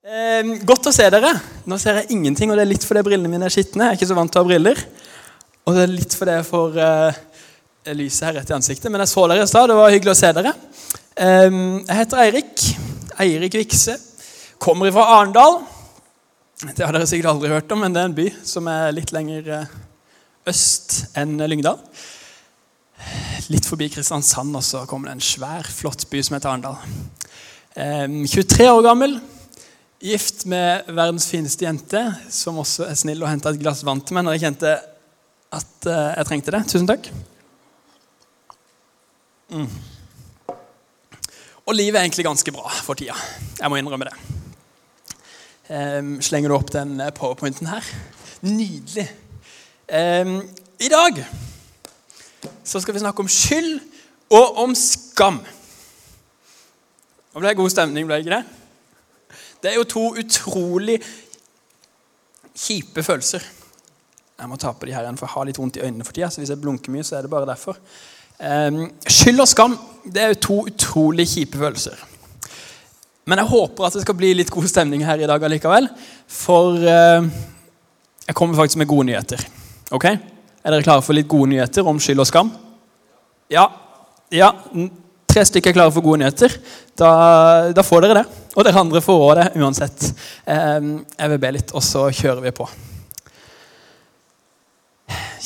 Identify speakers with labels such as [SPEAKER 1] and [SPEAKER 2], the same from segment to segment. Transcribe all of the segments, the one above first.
[SPEAKER 1] Eh, godt å se dere. Nå ser jeg ingenting, og det er litt fordi brillene mine er skitne. Jeg er ikke så vant til å ha briller. Og det er litt fordi jeg får eh, lyset her rett i ansiktet. Men jeg så dere i stad. Det var hyggelig å se dere. Eh, jeg heter Eirik. Eirik Vikse. Kommer fra Arendal. Det har dere sikkert aldri hørt om, men det er en by som er litt lenger eh, øst enn Lyngdal. Litt forbi Kristiansand også kommer det en svær, flott by som heter Arendal. Eh, 23 år gammel. Gift med verdens fineste jente, som også er snill og henta et glass vann til meg når jeg kjente at eh, jeg trengte det. Tusen takk. Mm. Og livet er egentlig ganske bra for tida. Jeg må innrømme det. Um, slenger du opp den powerpointen her? Nydelig. Um, I dag så skal vi snakke om skyld og om skam. Og ble det god stemning, ble det ikke det? Det er jo to utrolig kjipe følelser. Jeg må ta på de her igjen, for jeg har litt vondt i øynene for tida. så hvis jeg blunker mye, så er det bare derfor. Um, skyld og skam det er jo to utrolig kjipe følelser. Men jeg håper at det skal bli litt god stemning her i dag allikevel. For uh, jeg kommer faktisk med gode nyheter. Ok? Er dere klare for litt gode nyheter om skyld og skam? Ja. ja. Tre stykker er klare for gode nyheter. Da, da får dere det. Og dere andre får òg det uansett. Um, jeg vil be litt, og så kjører vi på.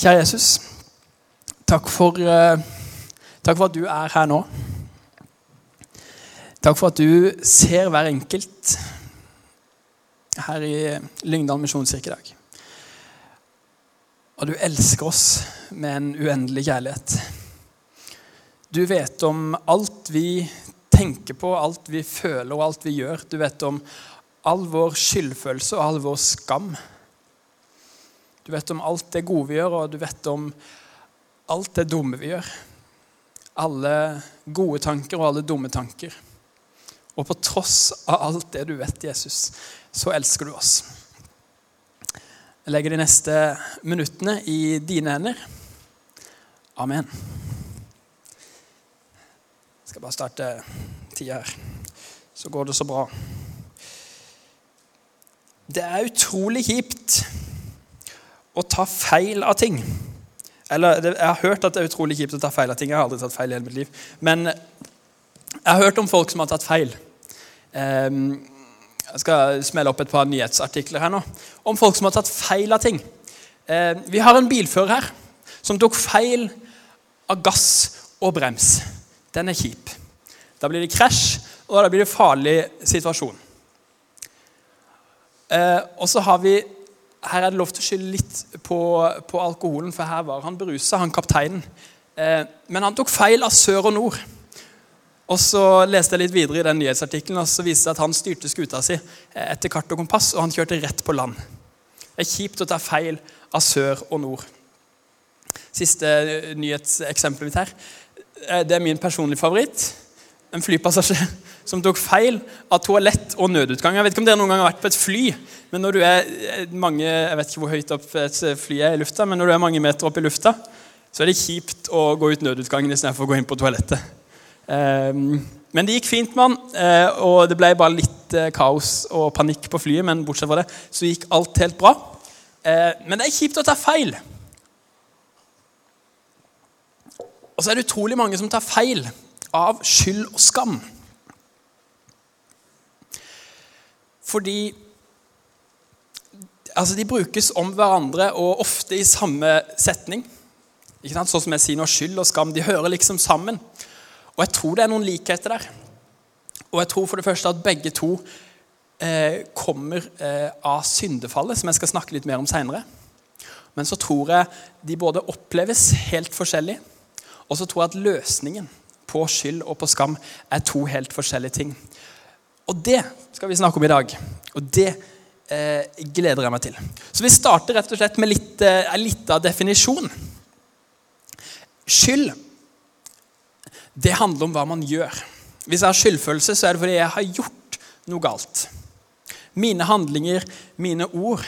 [SPEAKER 1] Kjære Jesus. Takk for, uh, takk for at du er her nå. Takk for at du ser hver enkelt her i Lyngdal misjonskirke i dag. Og du elsker oss med en uendelig kjærlighet. Du vet om alt vi tenker på, alt vi føler og alt vi gjør. Du vet om all vår skyldfølelse og all vår skam. Du vet om alt det gode vi gjør, og du vet om alt det dumme vi gjør. Alle gode tanker og alle dumme tanker. Og på tross av alt det du vet, Jesus, så elsker du oss. Jeg legger de neste minuttene i dine hender. Amen. Jeg skal bare starte tida her. Så går det så bra. Det er utrolig kjipt å ta feil av ting. Eller Jeg har hørt at det er utrolig kjipt å ta feil av ting. Jeg har aldri tatt feil i hele mitt liv. Men jeg har hørt om folk som har tatt feil. Jeg skal smelle opp et par nyhetsartikler her nå om folk som har tatt feil av ting. Vi har en bilfører her som tok feil av gass og brems. Den er kjip. Da blir det krasj, og da blir det farlig situasjon. Og så har vi Her er det lov til å skylde litt på, på alkoholen, for her var han berusa, han kapteinen. Men han tok feil av sør og nord. Og så leste jeg litt videre i den nyhetsartikkelen, og så viste det at han styrte skuta si etter kart og kompass, og han kjørte rett på land. Det er kjipt å ta feil av sør og nord. Siste nyhetseksempelet mitt her. Det er min personlige favoritt. En flypassasjer som tok feil av toalett og nødutgang. Jeg vet ikke om dere noen gang har vært på et fly, men når du er mange jeg vet ikke hvor høyt opp et fly er i lufta, men når du er mange meter opp i lufta, så er det kjipt å gå ut nødutgangen istedenfor å gå inn på toalettet. Men det gikk fint mann, og det ble bare litt kaos og panikk på flyet. Men bortsett fra det så gikk alt helt bra. Men det er kjipt å ta feil. Og så er det utrolig mange som tar feil av skyld og skam. Fordi altså De brukes om hverandre og ofte i samme setning. Ikke sant? Sånn som jeg sier nå, Skyld og skam de hører liksom sammen. Og jeg tror det er noen likheter der. Og jeg tror for det første at begge to eh, kommer eh, av syndefallet, som jeg skal snakke litt mer om seinere. Men så tror jeg de både oppleves helt forskjellig, og så tror jeg at løsningen på skyld og på skam er to helt forskjellige ting. Og det skal vi snakke om i dag. Og det eh, gleder jeg meg til. Så vi starter rett og slett med litt, eh, litt av definisjon. Skyld det handler om hva man gjør. Hvis jeg har skyldfølelse, så er det fordi jeg har gjort noe galt. Mine handlinger, mine ord,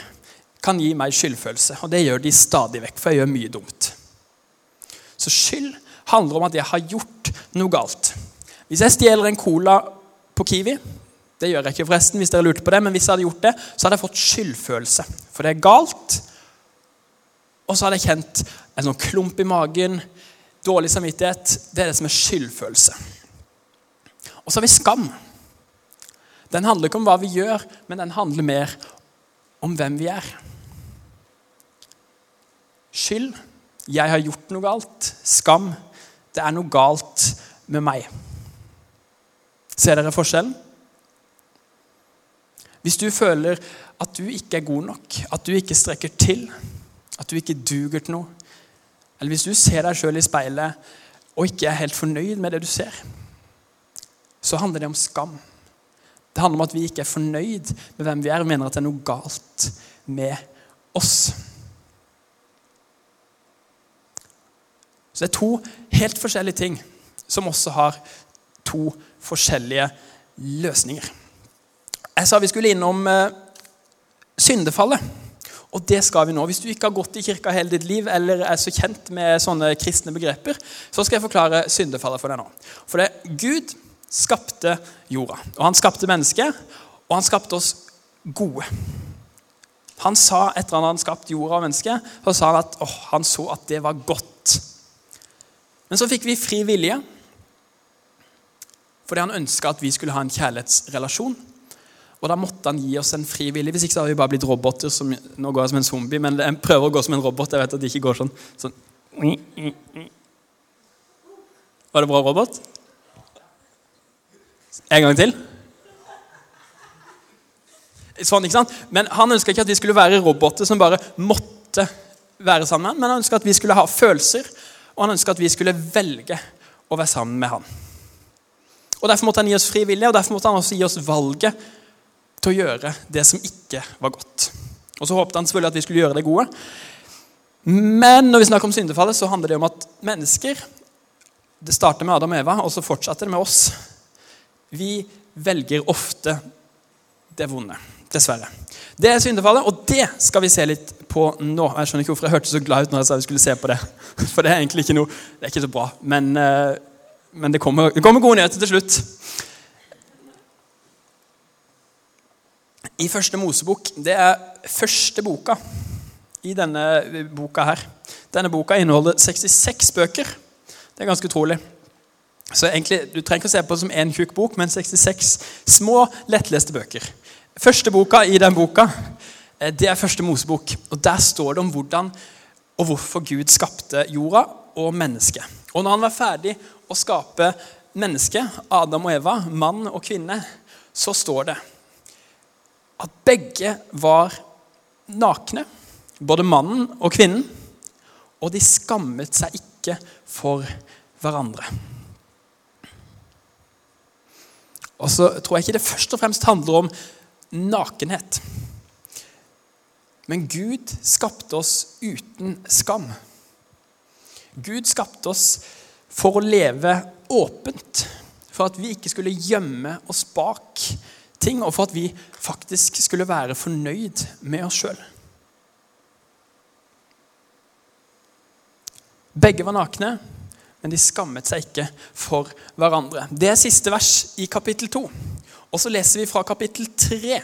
[SPEAKER 1] kan gi meg skyldfølelse. Og det gjør de stadig vekk, for jeg gjør mye dumt. Så skyld handler om at jeg har gjort noe galt. Hvis jeg stjeler en cola på Kiwi, Det gjør jeg ikke, forresten, hvis dere lurte på det, men hvis jeg hadde gjort det, så hadde jeg fått skyldfølelse. For det er galt. Og så hadde jeg kjent en sånn klump i magen, dårlig samvittighet. Det er det som er skyldfølelse. Og så har vi skam. Den handler ikke om hva vi gjør, men den handler mer om hvem vi er. Skyld jeg har gjort noe galt. Skam det er noe galt med meg. Ser dere forskjellen? Hvis du føler at du ikke er god nok, at du ikke strekker til, at du ikke duger til noe, eller hvis du ser deg sjøl i speilet og ikke er helt fornøyd med det du ser, så handler det om skam. Det handler om at vi ikke er fornøyd med hvem vi er, og mener at det er noe galt med oss. Så det er to helt forskjellige ting som også har to forskjellige løsninger. Jeg sa vi skulle innom eh, syndefallet. Og det skal vi nå. Hvis du ikke har gått i kirka hele ditt liv eller er så kjent med sånne kristne begreper, så skal jeg forklare syndefallet for deg nå. For det, Gud skapte jorda, og han skapte mennesket, og han skapte oss gode. Han sa etter at han skapt jorda og mennesket, så sa han at åh, han så at det var godt. Men så fikk vi fri vilje fordi han ønska at vi skulle ha en kjærlighetsrelasjon. Og da måtte han gi oss en fri vilje. Hvis ikke så hadde vi bare blitt roboter. som Nå går jeg som en zombie, men jeg prøver å gå som en robot. Jeg vet at det ikke går sånn. sånn. Var det bra robot? En gang til. Sånn, ikke sant? Men Han ønska ikke at vi skulle være roboter som bare måtte være sammen, men han ønska at vi skulle ha følelser, og han ønska at vi skulle velge å være sammen med han. Og Derfor måtte han gi oss fri vilje, og derfor måtte han også gi oss valget til å gjøre det som ikke var godt. Og så håpet han selvfølgelig at vi skulle gjøre det gode. Men når vi snakker om syndefallet, så handler det om at mennesker Det starter med Adam og Eva, og så fortsetter det med oss. Vi velger ofte det vonde. Dessverre. Det er syndefallet, og det skal vi se litt på nå. Jeg skjønner ikke hvorfor jeg hørtes så glad ut når jeg sa vi skulle se på det. For det er egentlig ikke noe, det er ikke så bra. Men, eh, men det, kommer, det kommer gode nyheter til slutt. i Første Mosebok. Det er første boka i denne boka her. Denne boka inneholder 66 bøker. Det er ganske utrolig. Så egentlig, Du trenger ikke å se på det som én tjukk bok, men 66 små, lettleste bøker. Første boka i den boka eh, det er Første Mosebok. og Der står det om hvordan og hvorfor Gud skapte jorda og mennesket. Og når han var ferdig å skape mennesket, Adam og Eva, mann og kvinne, så står det at begge var nakne, både mannen og kvinnen, og de skammet seg ikke for hverandre. Og så tror jeg ikke det først og fremst handler om nakenhet. Men Gud skapte oss uten skam. Gud skapte oss for å leve åpent, for at vi ikke skulle gjemme oss bak ting, og for at vi faktisk skulle være fornøyd med oss sjøl. Begge var nakne, men de skammet seg ikke for hverandre. Det er siste vers i kapittel 2. Og så leser vi fra kapittel 3.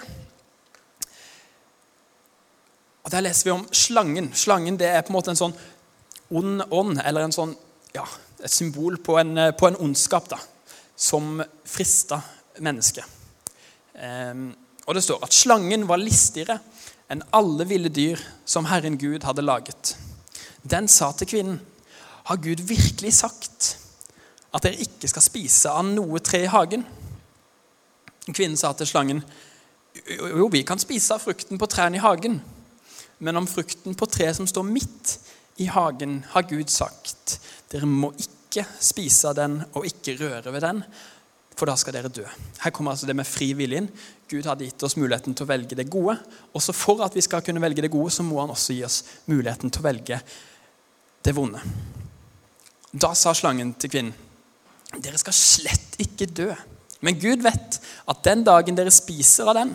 [SPEAKER 1] Og Der leser vi om slangen. Slangen det er på en måte en sånn ond ånd, eller en sånn, ja, et symbol på en, på en ondskap da, som frista mennesket. Um, og det står at slangen var listigere enn alle ville dyr som Herren Gud hadde laget. Den sa til kvinnen, har Gud virkelig sagt at dere ikke skal spise av noe tre i hagen? Kvinnen sa til slangen, jo, vi kan spise av frukten på trærne i hagen, men om frukten på treet som står midt i hagen, har Gud sagt, dere må ikke spise av den og ikke røre ved den, for da skal dere dø. Her kommer altså det med fri viljen. Gud hadde gitt oss muligheten til å velge det gode. Også for at vi skal kunne velge det gode, så må han også gi oss muligheten til å velge det vonde. Da sa slangen til kvinnen, dere skal slett ikke dø. Men Gud vet at den dagen dere spiser av den,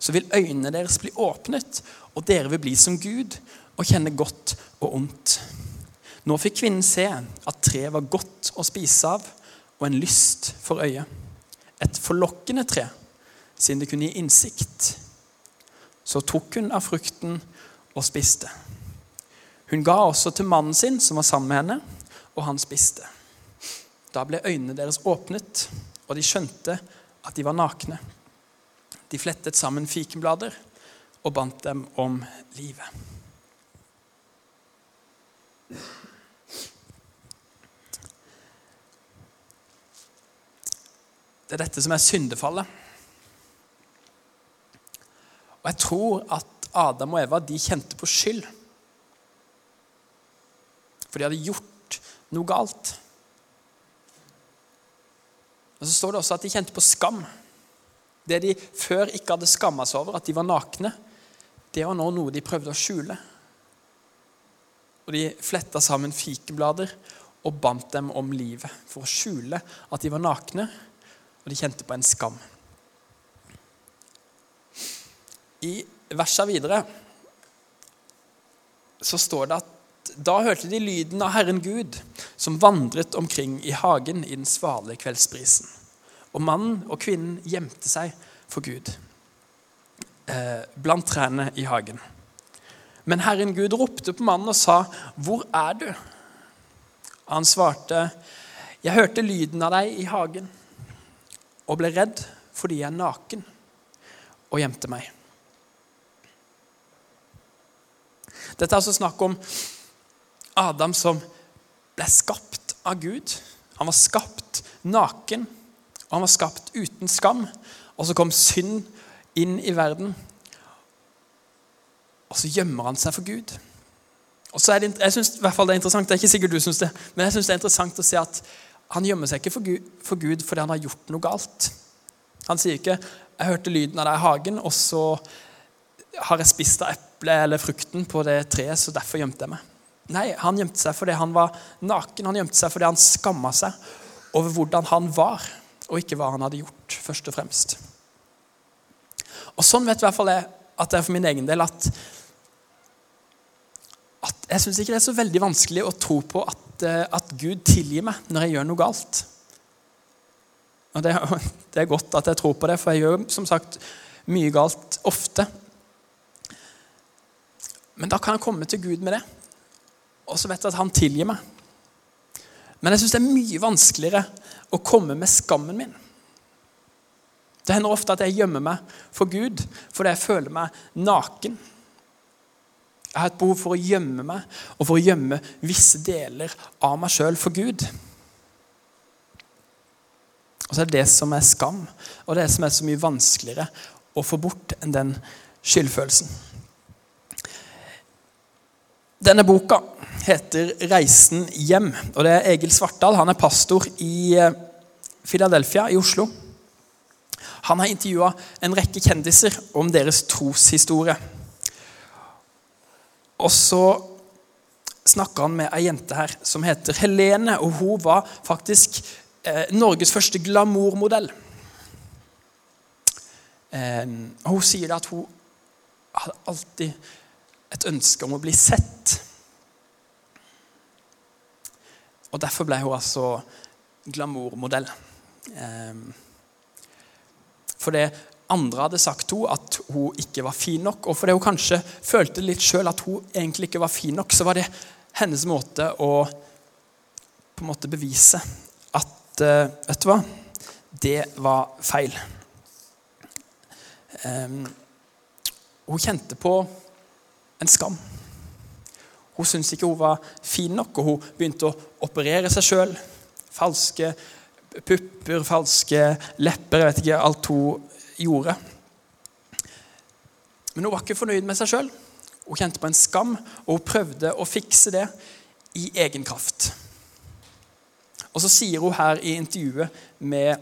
[SPEAKER 1] så vil øynene deres bli åpnet, og dere vil bli som Gud og kjenne godt og ondt. Nå fikk kvinnen se at treet var godt å spise av og en lyst for øyet. Et forlokkende tre, siden det kunne gi innsikt. Så tok hun av frukten og spiste. Hun ga også til mannen sin, som var sammen med henne, og han spiste. Da ble øynene deres åpnet, og de skjønte at de var nakne. De flettet sammen fikenblader og bandt dem om livet. Det er dette som er syndefallet. Og jeg tror at Adam og Eva de kjente på skyld. For de hadde gjort noe galt. Og Så står det også at de kjente på skam. Det de før ikke hadde skamma seg over, at de var nakne, det var nå noe de prøvde å skjule. Og de fletta sammen fikenblader og bandt dem om livet for å skjule at de var nakne og de kjente på en skam. I versa videre så står det at da hørte de lyden av Herren Gud som vandret omkring i hagen i den svale kveldsbrisen. Og mannen og kvinnen gjemte seg for Gud eh, blant trærne i hagen. Men Herren Gud ropte på mannen og sa, 'Hvor er du?' Han svarte, 'Jeg hørte lyden av deg i hagen.' og ble redd fordi jeg er naken, og gjemte meg. Dette er altså snakk om Adam som ble skapt av Gud. Han var skapt naken, og han var skapt uten skam. Og så kom synd inn i verden, og så gjemmer han seg for Gud. Og så er det, jeg synes, i hvert fall det er interessant, det er ikke sikkert du syns det, men jeg synes det er interessant å se at han gjemmer seg ikke for Gud, for Gud, fordi han har gjort noe galt. Han sier ikke 'Jeg hørte lyden av deg i hagen, og så har jeg spist av eplet eller frukten på det treet, så derfor gjemte jeg meg'. Nei, han gjemte seg fordi han var naken. Han gjemte seg fordi han skamma seg over hvordan han var, og ikke hva han hadde gjort, først og fremst. Og Sånn vet i hvert fall jeg at det er for min egen del at, at jeg syns ikke det er så veldig vanskelig å tro på at Eh, at, Gud tilgir meg når jeg gjør noe galt. Og det, det, er godt at jeg tror på det, for jeg gjør som sagt mye galt ofte. Men da kan jeg komme til Gud med det, og så vet jeg at han tilgir meg. Men jeg syns det er mye vanskeligere å komme med skammen min. Det hender ofte at jeg gjemmer meg for Gud fordi jeg føler meg naken. Jeg har et behov for å gjemme meg og for å gjemme visse deler av meg sjøl for Gud. Og så er det det som er skam, og det som er så mye vanskeligere å få bort enn den skyldfølelsen. Denne boka heter 'Reisen hjem', og det er Egil Svartdal. Han er pastor i eh, Philadelphia i Oslo. Han har intervjua en rekke kjendiser om deres troshistorie. Og så snakker han med ei jente her som heter Helene, og hun var faktisk eh, Norges første glamourmodell. Eh, hun sier at hun hadde alltid et ønske om å bli sett. Og derfor ble hun altså glamourmodell. Fordi for det andre hadde sagt henne at hun ikke var fin nok. Og fordi hun kanskje følte litt sjøl at hun egentlig ikke var fin nok, så var det hennes måte å på en måte bevise at uh, Vet du hva? Det var feil. Um, hun kjente på en skam. Hun syntes ikke hun var fin nok, og hun begynte å operere seg sjøl. Falske pupper, falske lepper, jeg vet ikke alt hun gjorde. Men hun var ikke fornøyd med seg sjøl. Hun kjente på en skam, og hun prøvde å fikse det i egen kraft. Og så sier hun her i intervjuet med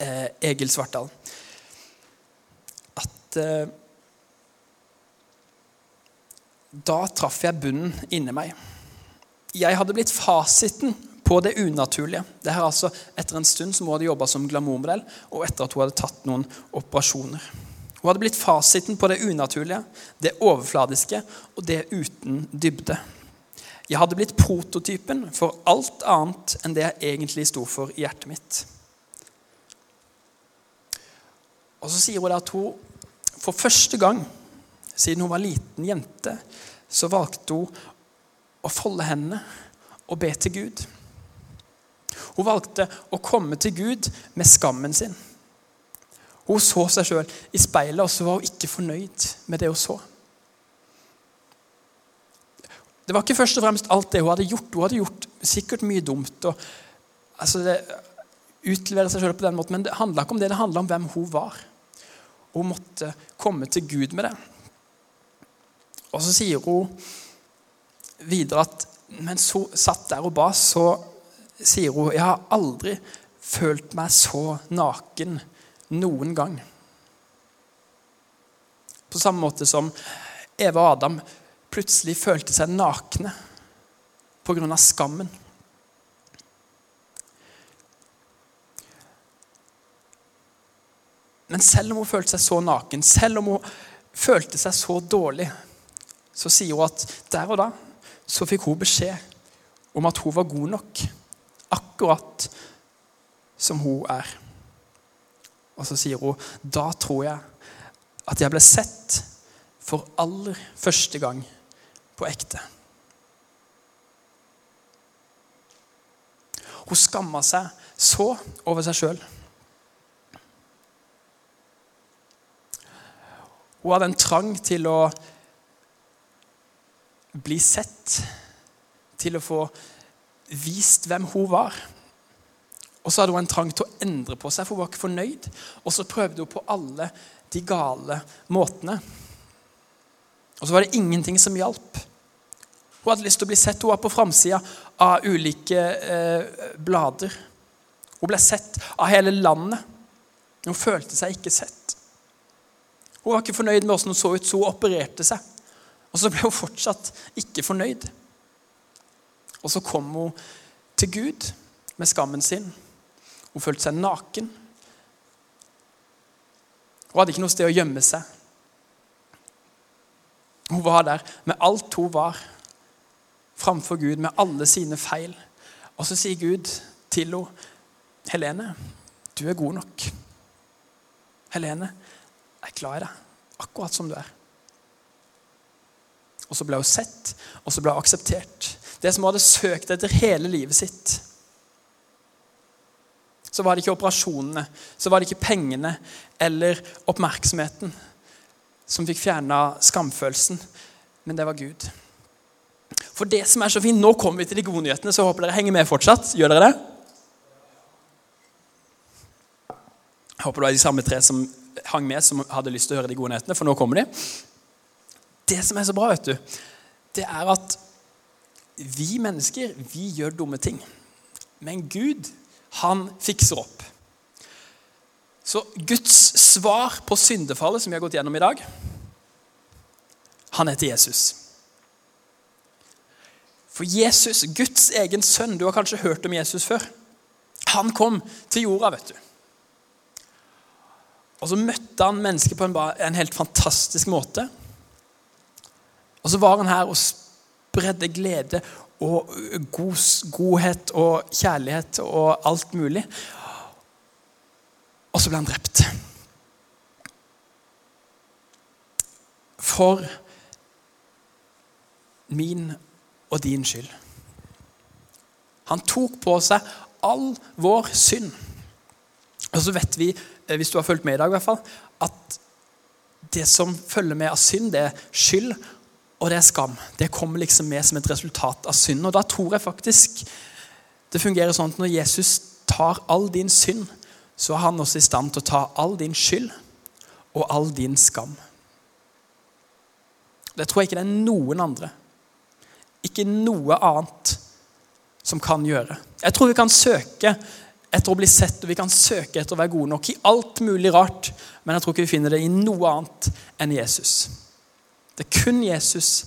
[SPEAKER 1] eh, Egil Svartdal at eh, Da traff jeg bunnen inni meg. Jeg hadde blitt fasiten på det unaturlige. Det her altså etter en stund som hun hadde jobba som glamourmodell, og etter at hun hadde tatt noen operasjoner. Hun hadde blitt fasiten på det unaturlige, det overfladiske og det uten dybde. Jeg hadde blitt prototypen for alt annet enn det jeg egentlig sto for i hjertet mitt. Og så sier hun at hun for første gang siden hun var liten jente, så valgte hun å folde hendene og be til Gud. Hun valgte å komme til Gud med skammen sin. Hun så seg sjøl i speilet, og så var hun ikke fornøyd med det hun så. Det var ikke først og fremst alt det hun hadde gjort. Hun hadde gjort sikkert mye dumt. og altså det, utlevere seg sjøl på den måten, Men det handla ikke om det, det handla om hvem hun var. Hun måtte komme til Gud med det. Og så sier hun videre at mens hun satt der og ba, så sier hun jeg har aldri følt meg så naken noen gang. På samme måte som Eva og Adam plutselig følte seg nakne pga. skammen. Men selv om hun følte seg så naken, selv om hun følte seg så dårlig, så sier hun at der og da så fikk hun beskjed om at hun var god nok. Akkurat som hun er. Og så sier hun da tror jeg at jeg ble sett for aller første gang på ekte. Hun skamma seg så over seg sjøl. Hun hadde en trang til å bli sett, til å få vist hvem hun var. Og så hadde hun en trang til å endre på seg, for hun var ikke fornøyd. Og så prøvde hun på alle de gale måtene. Og så var det ingenting som hjalp. Hun hadde lyst til å bli sett. Hun var på framsida av ulike eh, blader. Hun ble sett av hele landet. Hun følte seg ikke sett. Hun var ikke fornøyd med hvordan hun så ut, så hun opererte seg. Og så ble hun fortsatt ikke fornøyd. Og så kom hun til Gud med skammen sin. Hun følte seg naken. Hun hadde ikke noe sted å gjemme seg. Hun var der med alt hun var, framfor Gud, med alle sine feil. Og så sier Gud til henne, 'Helene, du er god nok.' Helene, jeg er glad i deg, akkurat som du er. Og så ble hun sett, og så ble hun akseptert. Det som hun hadde søkt etter hele livet sitt. Så var det ikke operasjonene, så var det ikke pengene eller oppmerksomheten som fikk fjerna skamfølelsen, men det var Gud. For det som er så fint, Nå kommer vi til de gode nyhetene, så jeg håper dere henger med fortsatt. Gjør dere det? Jeg håper det var de samme tre som hang med, som hadde lyst til å høre de gode nyhetene, for nå kommer de. Det som er så bra, vet du, det er at vi mennesker vi gjør dumme ting. Men Gud, han fikser opp. Så Guds svar på syndefallet, som vi har gått gjennom i dag, han heter Jesus. For Jesus, Guds egen sønn Du har kanskje hørt om Jesus før. Han kom til jorda, vet du. Og så møtte han mennesker på en, en helt fantastisk måte. Og så var han her og spredde glede og god, godhet og kjærlighet og alt mulig. Og så ble han drept. For min og din skyld. Han tok på seg all vår synd. Og så vet vi, eh, hvis du har fulgt med i dag, i hvert fall, at det som følger med av synd, det er skyld og det er skam. Det kommer liksom med som et resultat av synd. Og da tror jeg faktisk det fungerer sånn at når Jesus tar all din synd, så er han også i stand til å ta all din skyld og all din skam. Det tror jeg ikke det er noen andre, ikke noe annet, som kan gjøre. Jeg tror vi kan søke etter å bli sett, og vi kan søke etter å være gode nok i alt mulig rart, men jeg tror ikke vi finner det i noe annet enn Jesus. Det er kun Jesus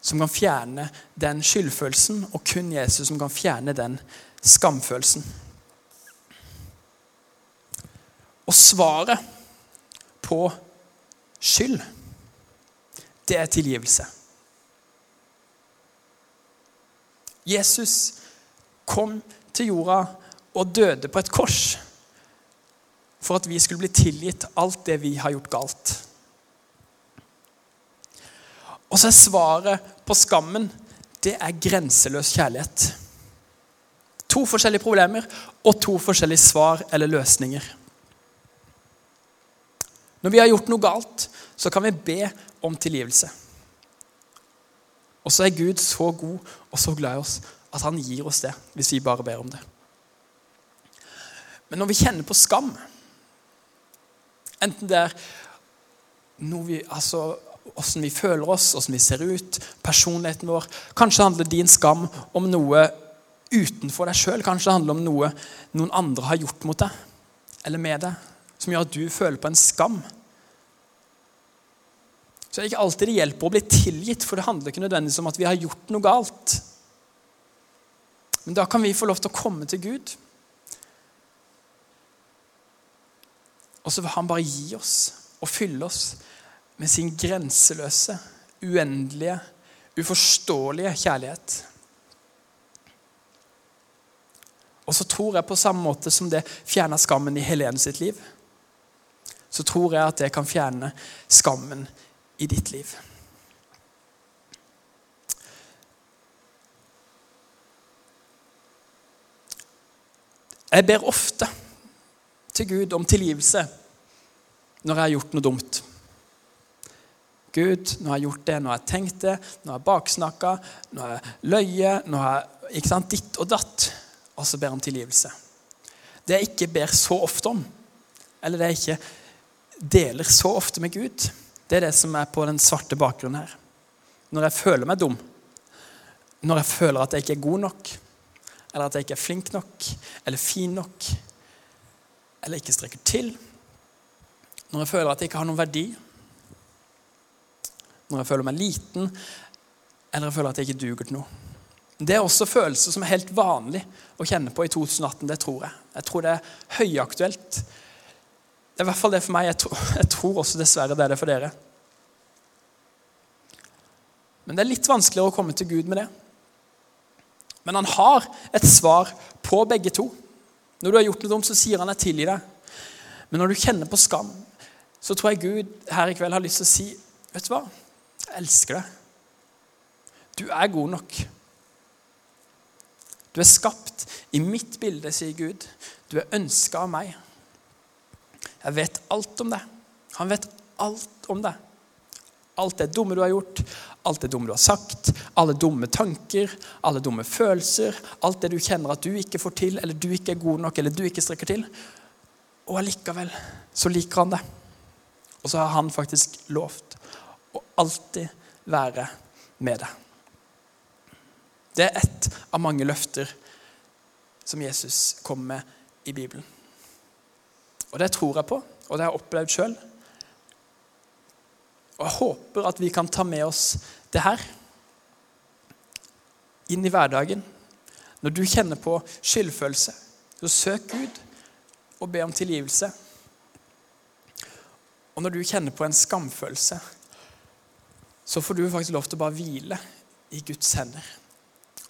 [SPEAKER 1] som kan fjerne den skyldfølelsen, og kun Jesus som kan fjerne den skamfølelsen. Og svaret på skyld, det er tilgivelse. Jesus kom til jorda og døde på et kors for at vi skulle bli tilgitt alt det vi har gjort galt. Og så er svaret på skammen det er grenseløs kjærlighet. To forskjellige problemer og to forskjellige svar eller løsninger. Når vi har gjort noe galt, så kan vi be om tilgivelse. Og så er Gud så god og så glad i oss at han gir oss det hvis vi bare ber om det. Men når vi kjenner på skam, enten det er noe vi, altså, hvordan vi føler oss, hvordan vi ser ut, personligheten vår Kanskje handler din skam om noe utenfor deg sjøl. Kanskje det handler om noe noen andre har gjort mot deg eller med deg, som gjør at du føler på en skam. Så det er ikke alltid det hjelper å bli tilgitt, for det handler ikke nødvendigvis om at vi har gjort noe galt. Men da kan vi få lov til å komme til Gud. Og så vil han bare gi oss og fylle oss med sin grenseløse, uendelige, uforståelige kjærlighet. Og så tror jeg på samme måte som det fjerna skammen i Helene sitt liv, så tror jeg at det kan fjerne skammen i ditt liv. Jeg ber ofte til Gud om tilgivelse når jeg har gjort noe dumt. Gud, nå har jeg gjort det, nå har jeg tenkt det, nå har jeg baksnakka, nå har jeg løyet, nå har jeg ikke sant, ditt og datt og så ber om tilgivelse. Det jeg ikke ber så ofte om, eller det jeg ikke deler så ofte med Gud, det er det som er på den svarte bakgrunnen her. Når jeg føler meg dum, når jeg føler at jeg ikke er god nok, eller at jeg ikke er flink nok, eller fin nok, eller ikke strekker til, når jeg føler at jeg ikke har noen verdi, når jeg føler meg liten, eller jeg føler at jeg ikke duger til noe. Det er også følelser som er helt vanlig å kjenne på i 2018. Det tror jeg. Jeg tror det er høyaktuelt. Det er i hvert fall det for meg. Jeg tror, jeg tror også dessverre det er det for dere. Men det er litt vanskeligere å komme til Gud med det. Men han har et svar på begge to. Når du har gjort noe dumt, så sier han 'jeg tilgir deg'. Men når du kjenner på skam, så tror jeg Gud her i kveld har lyst til å si 'Vet du hva? Elsker deg. Du er god nok.' Du er skapt i mitt bilde, sier Gud. Du er ønska av meg. Jeg vet alt om deg. Han vet alt om deg. Alt det dumme du har gjort, alt det dumme du har sagt, alle dumme tanker, alle dumme følelser, alt det du kjenner at du ikke får til, eller du ikke er god nok, eller du ikke strekker til. Og allikevel så liker han det. Og så har han faktisk lovt alltid være med deg. Det er ett av mange løfter som Jesus kommer med i Bibelen. Og det tror jeg på, og det har jeg opplevd sjøl. Og jeg håper at vi kan ta med oss det her inn i hverdagen. Når du kjenner på skyldfølelse, så søk Gud og be om tilgivelse. Og når du kjenner på en skamfølelse, så får du faktisk lov til å bare hvile i Guds hender.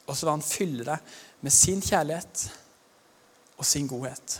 [SPEAKER 1] Og så vil han fylle deg med sin kjærlighet og sin godhet.